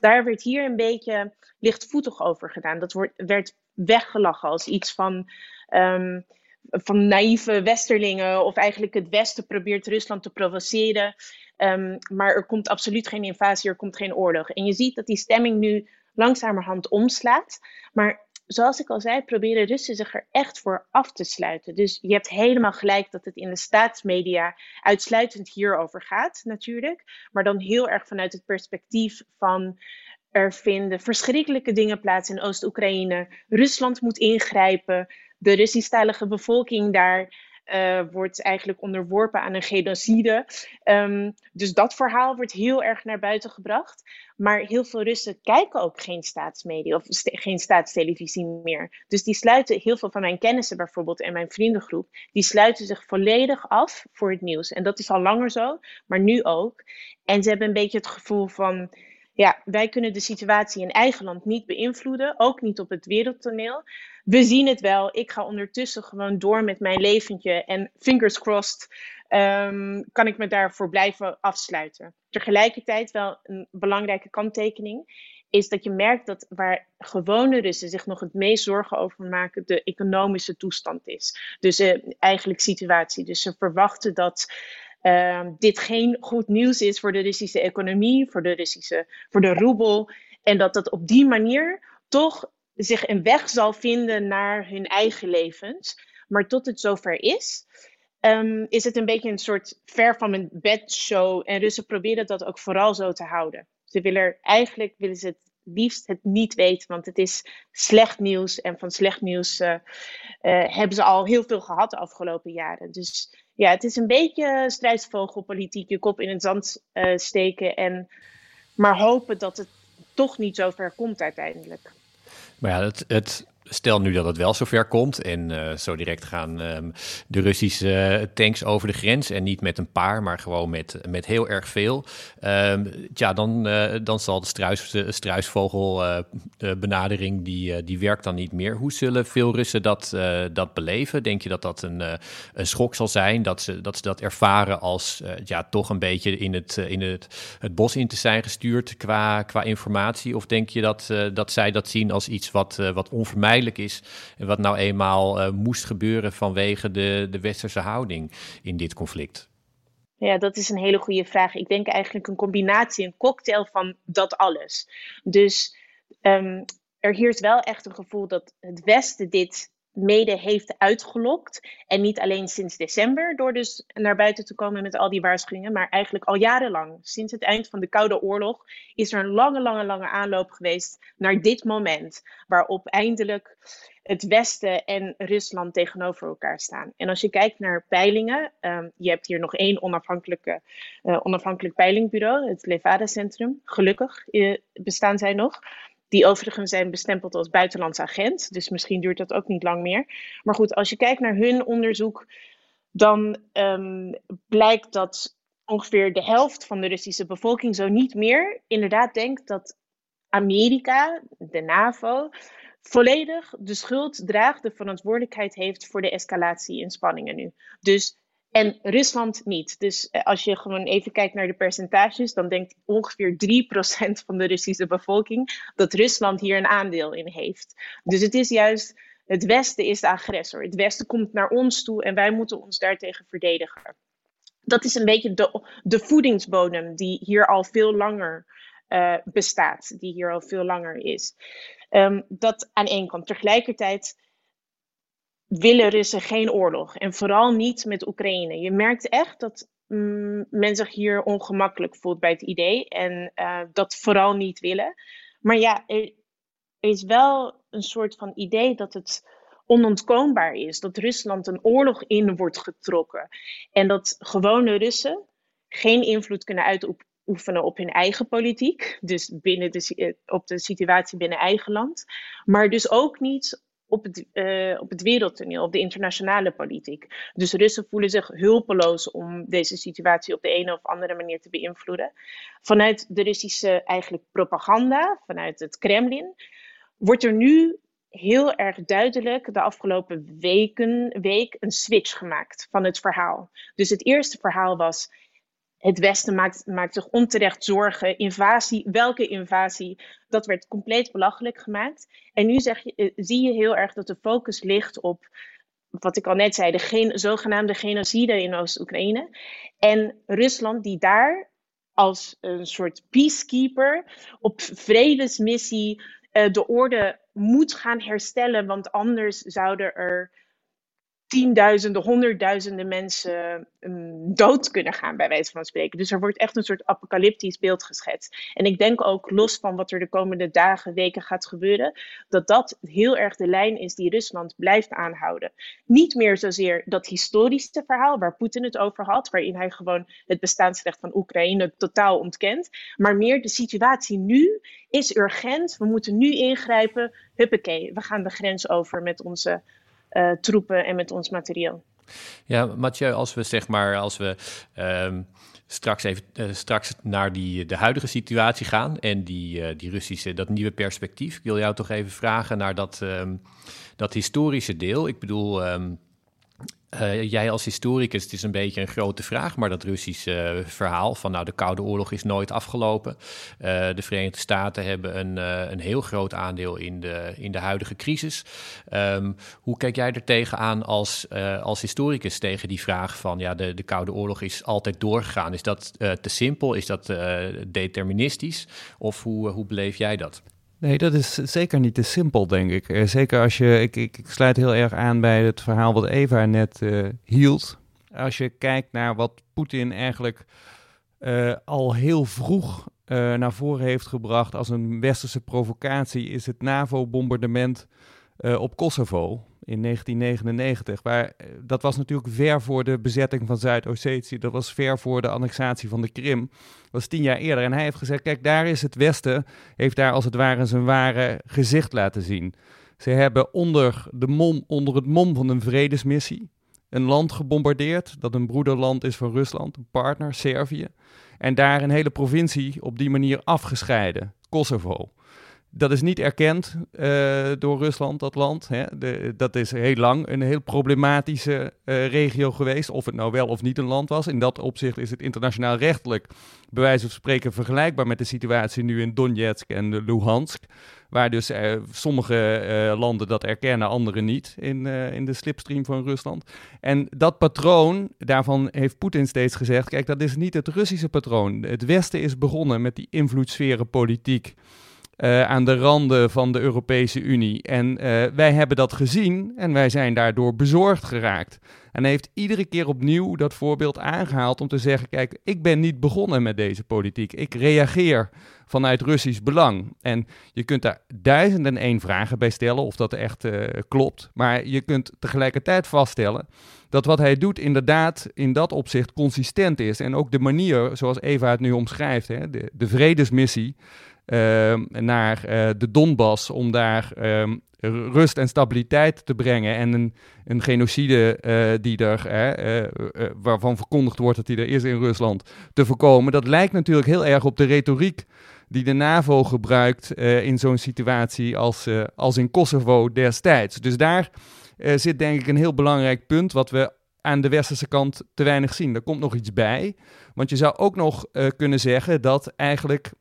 Daar werd hier een beetje lichtvoetig over gedaan. Dat werd weggelachen als iets van. Um, van naïeve westerlingen of eigenlijk het Westen probeert Rusland te provoceren. Um, maar er komt absoluut geen invasie, er komt geen oorlog. En je ziet dat die stemming nu langzamerhand omslaat. Maar zoals ik al zei, proberen Russen zich er echt voor af te sluiten. Dus je hebt helemaal gelijk dat het in de staatsmedia uitsluitend hierover gaat, natuurlijk. Maar dan heel erg vanuit het perspectief van er vinden verschrikkelijke dingen plaats in Oost-Oekraïne. Rusland moet ingrijpen de Russisch-talige bevolking daar uh, wordt eigenlijk onderworpen aan een genocide. Um, dus dat verhaal wordt heel erg naar buiten gebracht. Maar heel veel Russen kijken ook geen staatsmedia of geen staatstelevisie meer. Dus die sluiten, heel veel van mijn kennissen bijvoorbeeld en mijn vriendengroep, die sluiten zich volledig af voor het nieuws. En dat is al langer zo, maar nu ook. En ze hebben een beetje het gevoel van ja, wij kunnen de situatie in eigen land niet beïnvloeden, ook niet op het wereldtoneel. We zien het wel. Ik ga ondertussen gewoon door met mijn leventje en fingers crossed um, kan ik me daarvoor blijven afsluiten. Tegelijkertijd wel een belangrijke kanttekening is dat je merkt dat waar gewone Russen zich nog het meest zorgen over maken, de economische toestand is. Dus uh, eigenlijk situatie. Dus ze verwachten dat ehm, dit geen goed nieuws is voor de Russische economie, voor de Russische, voor de roebel. En dat dat op die manier toch zich een weg zal vinden naar hun eigen levens. Maar tot het zover is, ehm, is het een beetje een soort ver van mijn bed show. En Russen proberen dat ook vooral zo te houden. Ze willen eigenlijk willen ze het liefst het niet weten, want het is slecht nieuws. En van slecht nieuws uh, hebben ze al heel veel gehad de afgelopen jaren. Dus ja, het is een beetje strijdsvogelpolitiek, je kop in het zand uh, steken en maar hopen dat het toch niet zo ver komt uiteindelijk. Maar ja, het, het stel nu dat het wel zover komt en uh, zo direct gaan um, de Russische tanks over de grens en niet met een paar, maar gewoon met, met heel erg veel. Ja, dan, uh, dan zal de struis, struisvogelbenadering, uh, die, die werkt dan niet meer. Hoe zullen veel Russen dat, dat beleven? Denk je dat dat een, een schok zal zijn, dat ze, dat ze dat ervaren als ja, toch een beetje in het, in het, het bos in te zijn gestuurd qua, qua informatie? Of denk je dat, dat zij dat zien als iets wat, wat onvermijdelijk is. Wat nou eenmaal uh, moest gebeuren vanwege de, de westerse houding in dit conflict? Ja, dat is een hele goede vraag. Ik denk eigenlijk een combinatie, een cocktail van dat alles. Dus um, er heerst wel echt een gevoel dat het Westen dit mede heeft uitgelokt. En niet alleen sinds december door dus naar buiten te komen met al die waarschuwingen, maar eigenlijk al jarenlang. Sinds het eind van de Koude Oorlog is er een lange, lange, lange aanloop geweest naar dit moment. Waarop eindelijk het Westen en Rusland tegenover elkaar staan. En als je kijkt naar peilingen, um, je hebt hier nog één onafhankelijke, uh, onafhankelijk peilingbureau, het Levada Centrum. Gelukkig uh, bestaan zij nog. Die overigens zijn bestempeld als buitenlands agent. Dus misschien duurt dat ook niet lang meer. Maar goed, als je kijkt naar hun onderzoek, dan um, blijkt dat ongeveer de helft van de Russische bevolking zo niet meer inderdaad denkt dat Amerika, de NAVO, volledig de schuld draagt, de verantwoordelijkheid heeft voor de escalatie in spanningen nu. Dus en Rusland niet. Dus eh, als je gewoon even kijkt naar de percentages, dan denkt ongeveer 3% van de Russische bevolking dat Rusland hier een aandeel in heeft. Dus het is juist, het Westen is de agressor. Het Westen komt naar ons toe en wij moeten ons daartegen verdedigen. Dat is een beetje de, de voedingsbodem die hier al veel langer uh, bestaat, die hier al veel langer is. Um, dat aan één kant. Tegelijkertijd willen Russen geen oorlog. En vooral niet met Oekraïne. Je merkt echt dat mm, men zich hier ongemakkelijk voelt bij het idee. En uh, dat vooral niet willen. Maar ja, er, er is wel een soort van idee dat het onontkoombaar is. Dat Rusland een oorlog in wordt getrokken. En dat gewone Russen geen invloed kunnen uitoefenen op hun eigen politiek. Dus binnen de, op de situatie binnen eigen land. Maar dus ook niet op het, uh, op het wereldtoneel, op de internationale politiek. Dus Russen voelen zich hulpeloos om deze situatie op de ene of andere manier te beïnvloeden. Vanuit de Russische eigenlijk propaganda, vanuit het Kremlin, wordt er nu heel erg duidelijk de afgelopen weken, week een switch gemaakt van het verhaal. Dus het eerste verhaal was het Westen maakt, maakt zich onterecht zorgen. Invasie, welke invasie? Dat werd compleet belachelijk gemaakt. En nu zeg je, eh, zie je heel erg dat de focus ligt op, wat ik al net zei, de gen, zogenaamde genocide in Oost-Oekraïne. En Rusland, die daar als een soort peacekeeper op vredesmissie uh, de orde moet gaan herstellen, want anders zouden er tienduizenden, honderdduizenden mensen um, dood kunnen gaan, bij wijze van spreken. Dus er wordt echt een soort apocalyptisch beeld geschetst. En ik denk ook, los van wat er de komende dagen, weken gaat gebeuren, dat dat heel erg de lijn is die Rusland blijft aanhouden. Niet meer zozeer dat historische verhaal waar Poetin het over had, waarin hij gewoon het bestaansrecht van Oekraïne totaal ontkent, maar meer de situatie nu is urgent. We moeten nu ingrijpen. Huppakee, we gaan de grens over met onze uh, troepen en met ons materieel. Ja, Mathieu, als we zeg maar, als we um, straks even uh, straks naar die, de huidige situatie gaan en die, uh, die Russische, dat nieuwe perspectief. Ik wil jou toch even vragen naar dat, um, dat historische deel. Ik bedoel, um, Uh, jij als historicus, het is een beetje een grote vraag, maar dat Russische uh, verhaal van nou de Koude Oorlog is nooit afgelopen. Uh, de Verenigde Staten hebben een, een heel groot aandeel in de, in de huidige crisis. Um, hoe kijk jij er tegenaan als, als historicus tegen die vraag van ja de, de Koude Oorlog is altijd doorgegaan? Is dat te simpel? Is dat deterministisch? Of hoe, hoe beleef jij dat? Nee, dat is zeker niet te simpel, denk ik. Eh, zeker als je, ik, ik, ik, sluit heel erg aan bij het verhaal wat Eva net uh, hield. Als je kijkt naar wat Poetin eigenlijk uh, al heel vroeg naar voren heeft gebracht als een westerse provocatie, is het NAVO-bombardement op Kosovo in 1999. Maar dat was natuurlijk ver voor de bezetting van Zuid-Ossetië. Dat was ver voor de annexatie van de Krim was tien jaar eerder. En hij heeft gezegd, kijk, daar is het Westen, heeft daar als het ware zijn ware gezicht laten zien. Ze hebben onder, de mom, onder het mom van een vredesmissie een land gebombardeerd, dat een broederland is van Rusland, een partner, Servië. En daar een hele provincie op die manier afgescheiden, Kosovo. Dat is niet erkend uh, door Rusland, dat land. Hè. De, dat is heel lang een heel problematische uh, regio geweest. Of het nou wel of niet een land was. In dat opzicht is het internationaal rechtelijk, bij wijze van spreken, vergelijkbaar met de situatie nu in Donetsk en Luhansk. Waar dus uh, sommige landen dat erkennen, andere niet in, in de slipstream van Rusland. En dat patroon, daarvan heeft Poetin steeds gezegd: kijk, dat is niet het Russische patroon. Het Westen is begonnen met die invloedssferenpolitiek. Uh, aan de randen van de Europese Unie. En uh, wij hebben dat gezien en wij zijn daardoor bezorgd geraakt. En hij heeft iedere keer opnieuw dat voorbeeld aangehaald om te zeggen: kijk, ik ben niet begonnen met deze politiek. Ik reageer vanuit Russisch belang. En je kunt daar duizenden en één vragen bij stellen of dat echt uh, klopt. Maar je kunt tegelijkertijd vaststellen dat wat hij doet inderdaad in dat opzicht consistent is. En ook de manier zoals Eva het nu omschrijft, hè, de, de vredesmissie. Uh, naar uh, de Donbass om daar um, rust en stabiliteit te brengen. En een, een genocide uh, die er, waarvan verkondigd wordt dat die er is in Rusland, te voorkomen. Dat lijkt natuurlijk heel erg op de retoriek die de NAVO gebruikt in zo'n situatie als, als in Kosovo destijds. Dus daar zit denk ik een heel belangrijk punt wat we aan de westerse kant te weinig zien. Er komt nog iets bij. Want je zou ook nog kunnen zeggen dat eigenlijk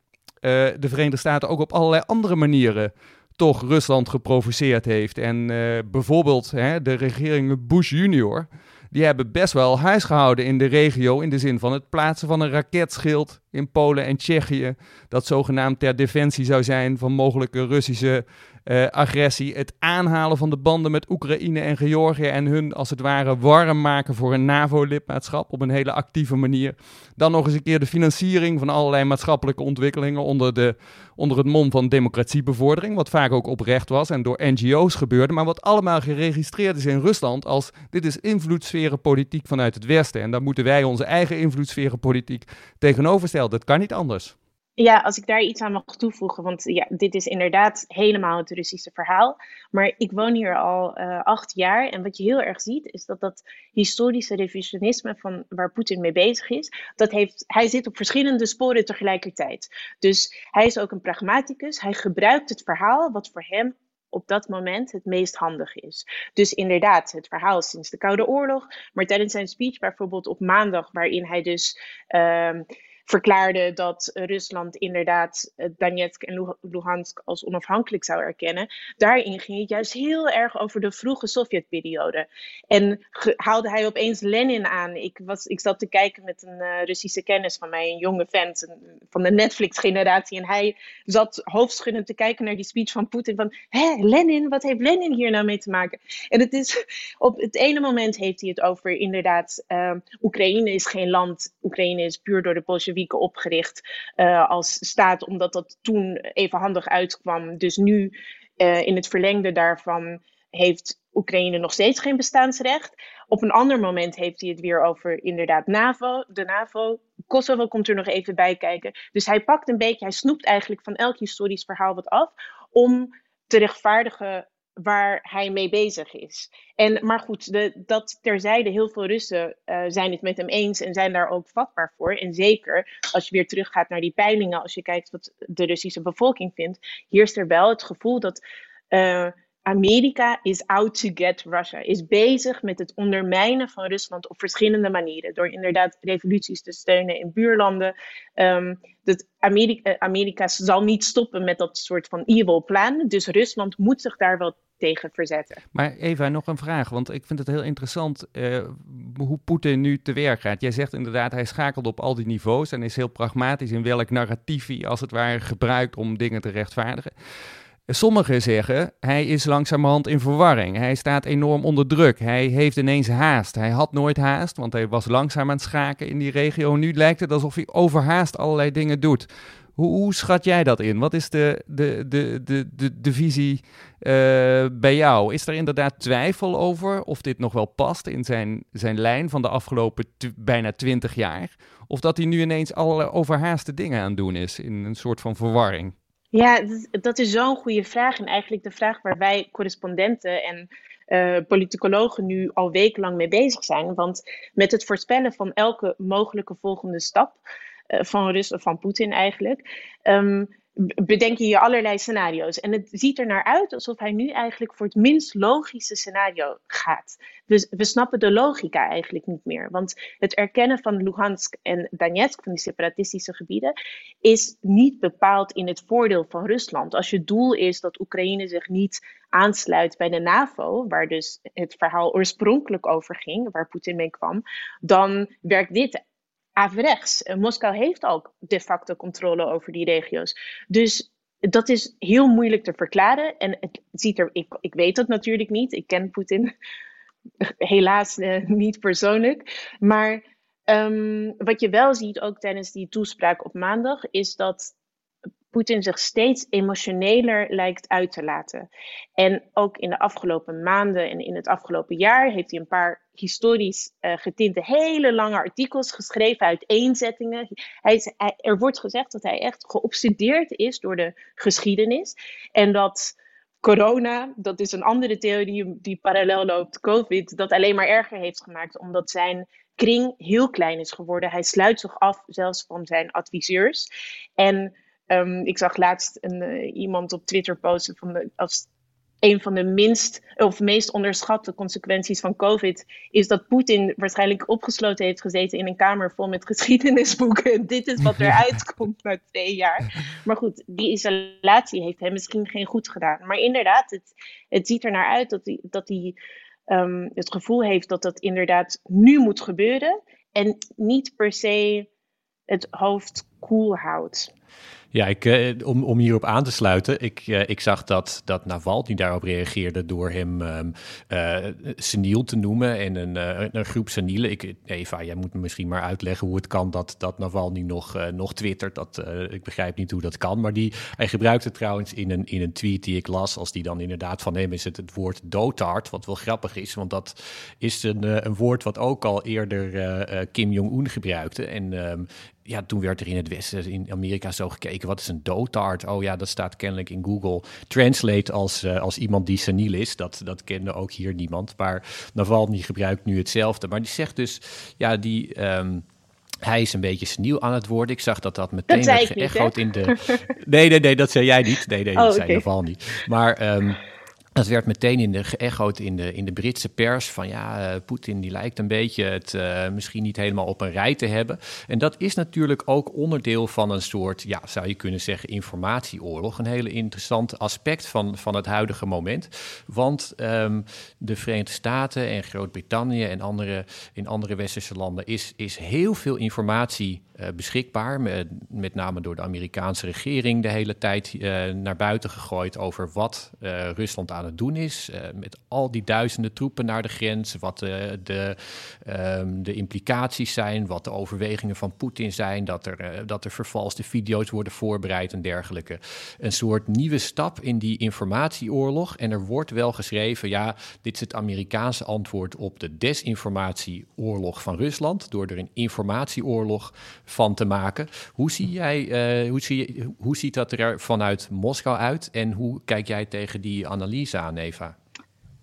de Verenigde Staten ook op allerlei andere manieren toch Rusland geprovoceerd heeft. En uh, bijvoorbeeld hè, de regering Bush junior, die hebben best wel huis gehouden in de regio in de zin van het plaatsen van een raketschild in Polen en Tsjechië, dat zogenaamd ter defensie zou zijn van mogelijke Russische uh, agressie. Het aanhalen van de banden met Oekraïne en Georgië en hun als het ware warm maken voor een NAVO-lidmaatschap op een hele actieve manier. Dan nog eens een keer de financiering van allerlei maatschappelijke ontwikkelingen onder, de, onder het mom van democratiebevordering, wat vaak ook oprecht was en door NGO's gebeurde, maar wat allemaal geregistreerd is in Rusland als dit is invloedssferenpolitiek vanuit het Westen. En daar moeten wij onze eigen invloedssferenpolitiek tegenover stellen. Dat kan niet anders. Ja, als ik daar iets aan mag toevoegen, want ja, dit is inderdaad helemaal het Russische verhaal. Maar ik woon hier al uh, acht jaar en wat je heel erg ziet, is dat dat historische revisionisme van waar Poetin mee bezig is, dat heeft, hij zit op verschillende sporen tegelijkertijd. Dus hij is ook een pragmaticus, hij gebruikt het verhaal wat voor hem op dat moment het meest handig is. Dus inderdaad, het verhaal sinds de Koude Oorlog, maar tijdens zijn speech bijvoorbeeld op maandag, waarin hij dus. Uh, verklaarde dat Rusland inderdaad Donetsk en Luhansk als onafhankelijk zou erkennen. Daarin ging het juist heel erg over de vroege Sovjetperiode. En haalde hij opeens Lenin aan. Ik, was, ik zat te kijken met een uh, Russische kennis van mij, een jonge vent van de Netflix-generatie. En hij zat hoofdschuddend te kijken naar die speech van Poetin. Van, hé, Lenin, wat heeft Lenin hier nou mee te maken? En het is, op het ene moment heeft hij het over inderdaad, uh, Oekraïne is geen land. Oekraïne is puur door de Opgericht uh, als staat, omdat dat toen even handig uitkwam. Dus nu uh, in het verlengde daarvan heeft Oekraïne nog steeds geen bestaansrecht. Op een ander moment heeft hij het weer over inderdaad NAVO, de NAVO. Kosovo komt er nog even bij kijken. Dus hij pakt een beetje, hij snoept eigenlijk van elk historisch verhaal wat af om te rechtvaardigen waar hij mee bezig is. En, maar goed, de, dat terzijde, heel veel Russen uh, zijn het met hem eens en zijn daar ook vatbaar voor. En zeker als je weer teruggaat naar die peilingen, als je kijkt wat de Russische bevolking vindt, heerst er wel het gevoel dat uh, Amerika is out to get Russia. Is bezig met het ondermijnen van Rusland op verschillende manieren. Door inderdaad revoluties te steunen in buurlanden. Um, dat Amerika, eh, Amerika zal niet stoppen met dat soort van evil plan. Dus Rusland moet zich daar wel tegen verzetten. Maar Eva, nog een vraag, want ik vind het heel interessant uh, hoe Poetin nu te werk gaat. Jij zegt inderdaad, hij schakelt op al die niveaus en is heel pragmatisch in welk narratief hij als het ware gebruikt om dingen te rechtvaardigen. Sommigen zeggen hij is langzamerhand in verwarring. Hij staat enorm onder druk. Hij heeft ineens haast. Hij had nooit haast, want hij was langzaam aan het schaken in die regio. Nu lijkt het alsof hij overhaast allerlei dingen doet. Hoe, hoe schat jij dat in? Wat is de, de, de, de, de, de visie uh, bij jou? Is er inderdaad twijfel over of dit nog wel past in zijn, zijn lijn van de afgelopen bijna twintig jaar? Of dat hij nu ineens alle overhaaste dingen aan het doen is in een soort van verwarring? Ja, dat is zo'n goede vraag. En eigenlijk de vraag waar wij correspondenten en uh, politicologen nu al wekenlang mee bezig zijn. Want met het voorspellen van elke mogelijke volgende stap uh, van Rusland, van Poetin eigenlijk, um, bedenk je allerlei scenario's. En het ziet er naar uit alsof hij nu eigenlijk voor het minst logische scenario gaat. We, we snappen de logica eigenlijk niet meer. Want het erkennen van Luhansk en Donetsk, van die separatistische gebieden, is niet bepaald in het voordeel van Rusland. Als je doel is dat Oekraïne zich niet aansluit bij de NAVO, waar dus het verhaal oorspronkelijk over ging, waar Poetin mee kwam, dan werkt dit averechts. Moskou heeft ook de facto controle over die regio's. Dus dat is heel moeilijk te verklaren. En het ziet er, ik, ik weet het natuurlijk niet. Ik ken Poetin helaas uh, niet persoonlijk. Maar um, wat je wel ziet, ook tijdens die toespraak op maandag, is dat Poetin zich steeds emotioneler lijkt uit te laten. En ook in de afgelopen maanden en in het afgelopen jaar heeft hij een paar historisch uh, getinte hele lange artikels geschreven, uiteenzettingen. Hij hij, er wordt gezegd dat hij echt geobsedeerd is door de geschiedenis. En dat corona, dat is een andere theorie die parallel loopt, COVID, dat alleen maar erger heeft gemaakt, omdat zijn kring heel klein is geworden. Hij sluit zich af zelfs van zijn adviseurs. En Um, ik zag laatst een, uh, iemand op Twitter posten van de, als een van de minst of meest onderschatte consequenties van COVID is dat Poetin waarschijnlijk opgesloten heeft gezeten in een kamer vol met geschiedenisboeken. Dit is wat eruit komt na twee jaar. Maar goed, die isolatie heeft hem misschien geen goed gedaan. Maar inderdaad, het, het ziet er naar uit dat hij, dat hij um, het gevoel heeft dat dat inderdaad nu moet gebeuren en niet per se het hoofd koel houdt. Ja, ik, uh, om, om hierop aan te sluiten. Ik, uh, ik zag dat, dat Navalny daarop reageerde door hem um, uh, seniel te noemen en een, een groep senielen. Ik, Eva, jij moet me misschien maar uitleggen hoe het kan dat, dat Navalny nog, nog twittert. Dat, ik begrijp niet hoe dat kan. Maar die, hij gebruikte trouwens in een, in een tweet die ik las, als die dan inderdaad van hem is, het, het woord dotard. Wat wel grappig is, want dat is een, een woord wat ook al eerder Kim Jong-un gebruikte. En um, ja, toen werd er in het Westen, in Amerika, zo gekeken. Wat is een dotard? Oh ja, dat staat kennelijk in Google Translate als, uh, als iemand die seniel is. Dat, dat kende ook hier niemand. Maar Navalny gebruikt nu hetzelfde. Maar die zegt dus, ja, die... Um, hij is een beetje seniel aan het worden. Ik zag dat dat meteen dat werd geëchoed in de. Nee, nee, nee, dat zei jij niet. Nee, nee, dat oh, zei okay. Navalny. Maar um, dat werd meteen in de, geëchoed in de, in de Britse pers van ja, uh, Poetin die lijkt een beetje het uh, misschien niet helemaal op een rij te hebben. En dat is natuurlijk ook onderdeel van een soort, ja, zou je kunnen zeggen, informatieoorlog. Een hele interessant aspect van, van het huidige moment. Want um, de Verenigde Staten en Groot-Brittannië en andere, in andere westerse landen is, is heel veel informatie beschikbaar. Met, met, name door de Amerikaanse regering de hele tijd naar buiten gegooid over wat Rusland aan het doen is. Uh, met al die duizenden troepen naar de grens. Wat de, de, um, de implicaties zijn. Wat de overwegingen van Poetin zijn. Dat er, uh, dat er vervalste video's worden voorbereid en dergelijke. Een soort nieuwe stap in die informatieoorlog. En er wordt wel geschreven: ja, dit is het Amerikaanse antwoord op de desinformatieoorlog van Rusland. Door er een informatieoorlog van te maken. Hoe, zie jij, hoe, zie, hoe ziet dat er vanuit Moskou uit? En hoe kijk jij tegen die analyse? Eva?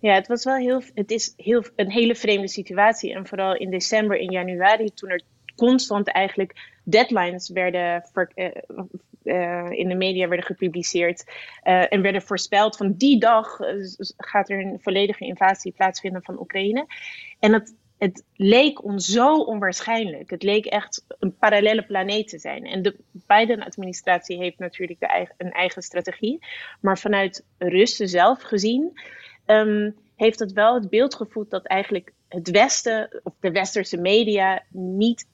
Ja, het was wel heel. Het is heel, een hele vreemde situatie. En vooral in december en januari, toen er constant eigenlijk deadlines werden ver, uh, in de media werden gepubliceerd. en werden voorspeld van die dag gaat er een volledige invasie plaatsvinden van Oekraïne. En het, het leek ons zo onwaarschijnlijk. Het leek echt een parallele planeet te zijn. En de Biden-administratie heeft natuurlijk de eigen, een eigen strategie. Maar vanuit Russen zelf gezien, um, heeft het wel het beeld gevoed dat eigenlijk het Westen, of de westerse media, niet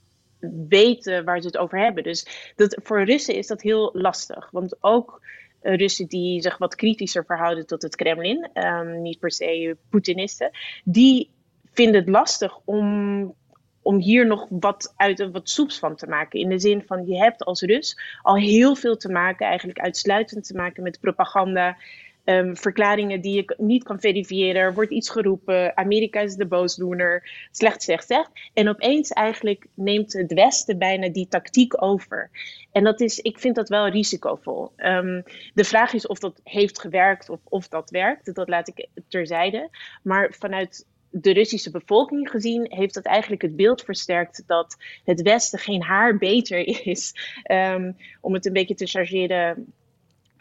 weten waar ze het over hebben. Dus dat, voor Russen is dat heel lastig. Want ook Russen die zich wat kritischer verhouden tot het Kremlin, um, niet per se Poetinisten, die vinden het lastig om, om hier nog wat uit wat soeps van te maken. In de zin van je hebt als Rus al heel veel te maken, eigenlijk uitsluitend te maken met propaganda. Ehm, verklaringen die je niet kan verifiëren. Er wordt iets geroepen. Amerika is de boosdoener. Slecht, slecht, slecht. En opeens eigenlijk neemt het Westen bijna die tactiek over. En dat is, ik vind dat wel risicovol. Um, de vraag is of dat heeft gewerkt of of dat werkt. Dat laat ik terzijde. Maar vanuit de Russische bevolking gezien heeft dat eigenlijk het beeld versterkt dat het Westen geen haar beter is, um, om het een beetje te chargeren,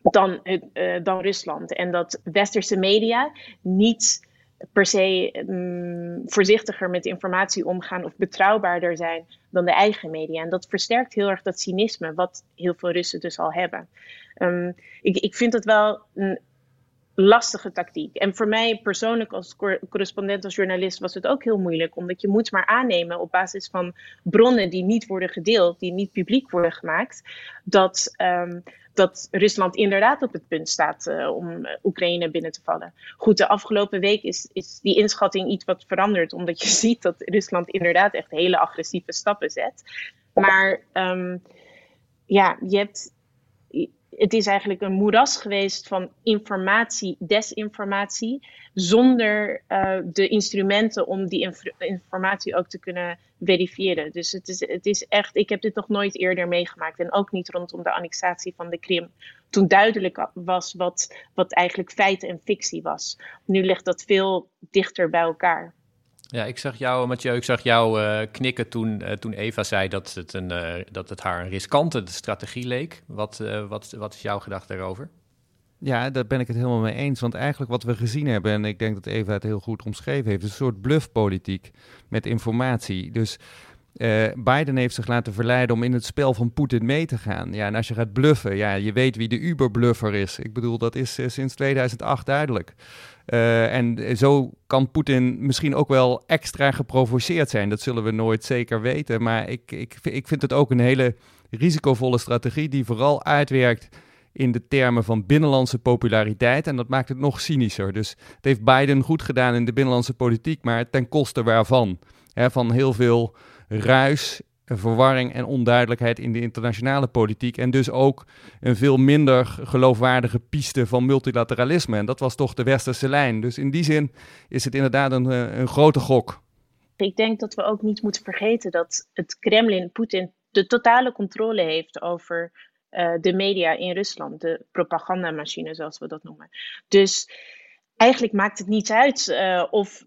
dan, uh, dan Rusland. En dat westerse media niet per se um, voorzichtiger met informatie omgaan of betrouwbaarder zijn dan de eigen media. En dat versterkt heel erg dat cynisme, wat heel veel Russen dus al hebben. Um, ik, ik vind het wel een lastige tactiek. En voor mij persoonlijk als correspondent, als journalist, was het ook heel moeilijk. Omdat je moet maar aannemen op basis van bronnen die niet worden gedeeld, die niet publiek worden gemaakt, dat, um, dat Rusland inderdaad op het punt staat uh, om Oekraïne binnen te vallen. Goed, de afgelopen week is, is die inschatting iets wat veranderd, omdat je ziet dat Rusland inderdaad echt hele agressieve stappen zet. Maar um, ja, je hebt het is eigenlijk een moeras geweest van informatie, desinformatie, zonder uh, de instrumenten om die inf informatie ook te kunnen verifiëren. Dus het is, het is echt, ik heb dit nog nooit eerder meegemaakt en ook niet rondom de annexatie van de Krim. Toen duidelijk was wat, wat eigenlijk feit en fictie was. Nu ligt dat veel dichter bij elkaar. Ja, ik zag jou, Mathieu, ik zag jou uh, knikken toen, uh, toen Eva zei dat het, een, uh, dat het haar een riskante strategie leek. Wat, wat, wat is jouw gedachte daarover? Ja, daar ben ik het helemaal mee eens. Want eigenlijk wat we gezien hebben, en ik denk dat Eva het heel goed omschreven heeft, een soort bluffpolitiek met informatie. Dus Biden heeft zich laten verleiden om in het spel van Poetin mee te gaan. Ja, en als je gaat bluffen, ja, je weet wie de Uber-bluffer is. Ik bedoel, dat is sinds 2008 duidelijk. Uh, en zo kan Poetin misschien ook wel extra geprovoceerd zijn. Dat zullen we nooit zeker weten. Maar ik, ik, ik vind het ook een hele risicovolle strategie die vooral uitwerkt in de termen van binnenlandse populariteit. En dat maakt het nog cynischer. Dus het heeft Biden goed gedaan in de binnenlandse politiek, maar ten koste waarvan? van heel veel ruis, verwarring en onduidelijkheid in de internationale politiek. En dus ook een veel minder geloofwaardige piste van multilateralisme. En dat was toch de westerse lijn. Dus in die zin is het inderdaad een, eh, een grote gok. Ik denk dat we ook niet moeten vergeten dat het Kremlin, Poetin, de totale controle heeft over uh, de media in Rusland. De propagandamachine, zoals we dat noemen. Dus eigenlijk maakt het niet uit uh, of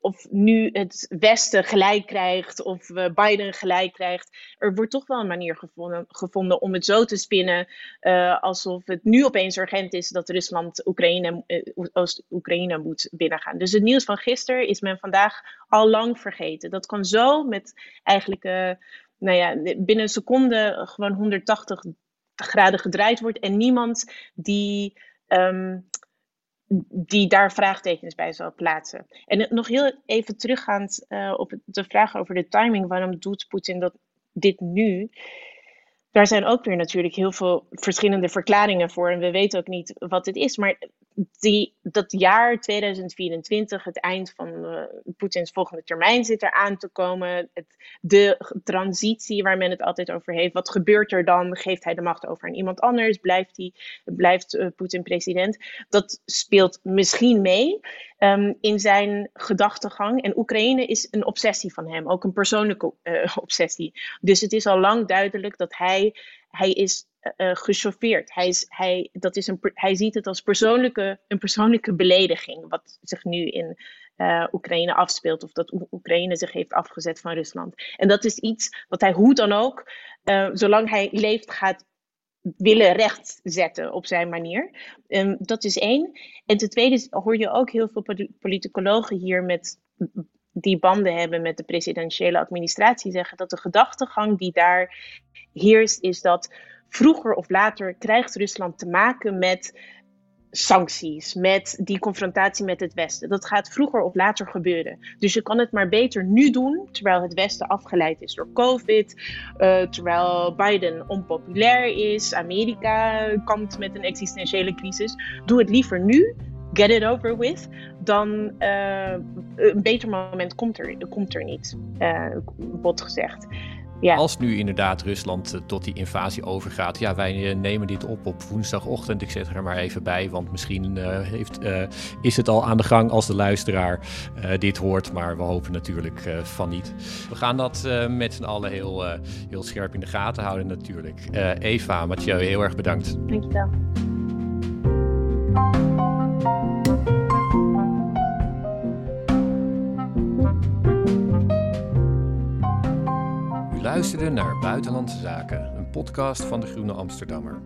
of nu het Westen gelijk krijgt of Biden gelijk krijgt. Er wordt toch wel een manier gevonden, gevonden om het zo te spinnen uh, alsof het nu opeens urgent is dat Rusland Oekraïne, uh, Oost-Oekraïne moet binnengaan. Dus het nieuws van gisteren is men vandaag al lang vergeten. Dat kan zo met eigenlijk uh, nou ja, binnen een seconde gewoon 180 graden gedraaid wordt en niemand die. Um, die daar vraagtekens bij zal plaatsen. En nog heel even teruggaand uh, op de vraag over de timing, waarom doet Poetin dat, dit nu? Daar zijn ook weer natuurlijk heel veel verschillende verklaringen voor. En we weten ook niet wat het is. Maar die, dat jaar 2024, het eind van uh, Poetins volgende termijn zit er aan te komen. Het, de transitie waar men het altijd over heeft. Wat gebeurt er dan? Geeft hij de macht over aan iemand anders? Blijft, blijft uh, Poetin president? Dat speelt misschien mee um, in zijn gedachtegang. En Oekraïne is een obsessie van hem, ook een persoonlijke uh, obsessie. Dus het is al lang duidelijk dat hij, hij is uh. Hij, is, hij, dat is een, hij ziet het als persoonlijke, een persoonlijke belediging, wat zich nu in uh, Oekraïne afspeelt, of dat Oekraïne zich heeft afgezet van Rusland. En dat is iets wat hij hoe dan ook, zolang hij leeft, gaat willen rechtzetten op zijn manier. Um, dat is één. En ten tweede hoor je ook heel veel politicologen hier met die banden hebben met de presidentiële administratie zeggen dat de gedachtegang die daar heerst is dat vroeger of later krijgt Rusland te maken met sancties, met die confrontatie met het Westen. Dat gaat vroeger of later gebeuren. Dus je kan het maar beter nu doen, terwijl het Westen afgeleid is door COVID, uh, terwijl Biden onpopulair is, Amerika kampt met een existentiële crisis. Doe het liever nu, get it over with, dan uh, een beter moment komt er, komt er niet, uh, bot gezegd. Ja. Als nu inderdaad Rusland eh, tot die invasie overgaat, ja, wij eh, nemen dit op op woensdagochtend. Ik zet er maar even bij, want misschien uh, heeft, uh, is het al aan de gang als de luisteraar dit hoort. Maar we hopen natuurlijk van niet. We gaan dat met z'n allen heel, heel scherp in de gaten houden natuurlijk. Eva, Mathieu, heel erg bedankt. Dankjewel. Luisterde naar Buitenlandse Zaken, een podcast van de Groene Amsterdammer.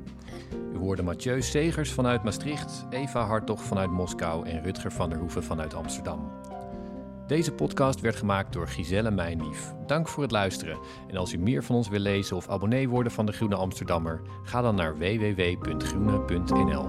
U hoorde Mathieu Segers vanuit Maastricht, Eva Hartog vanuit Moskou en Rutger van der Hoeven vanuit Amsterdam. Deze podcast werd gemaakt door Giselle Mijnlief. Dank voor het luisteren. En als u meer van ons wil lezen of abonnee worden van de Groene Amsterdammer, ga dan naar www.groene.nl.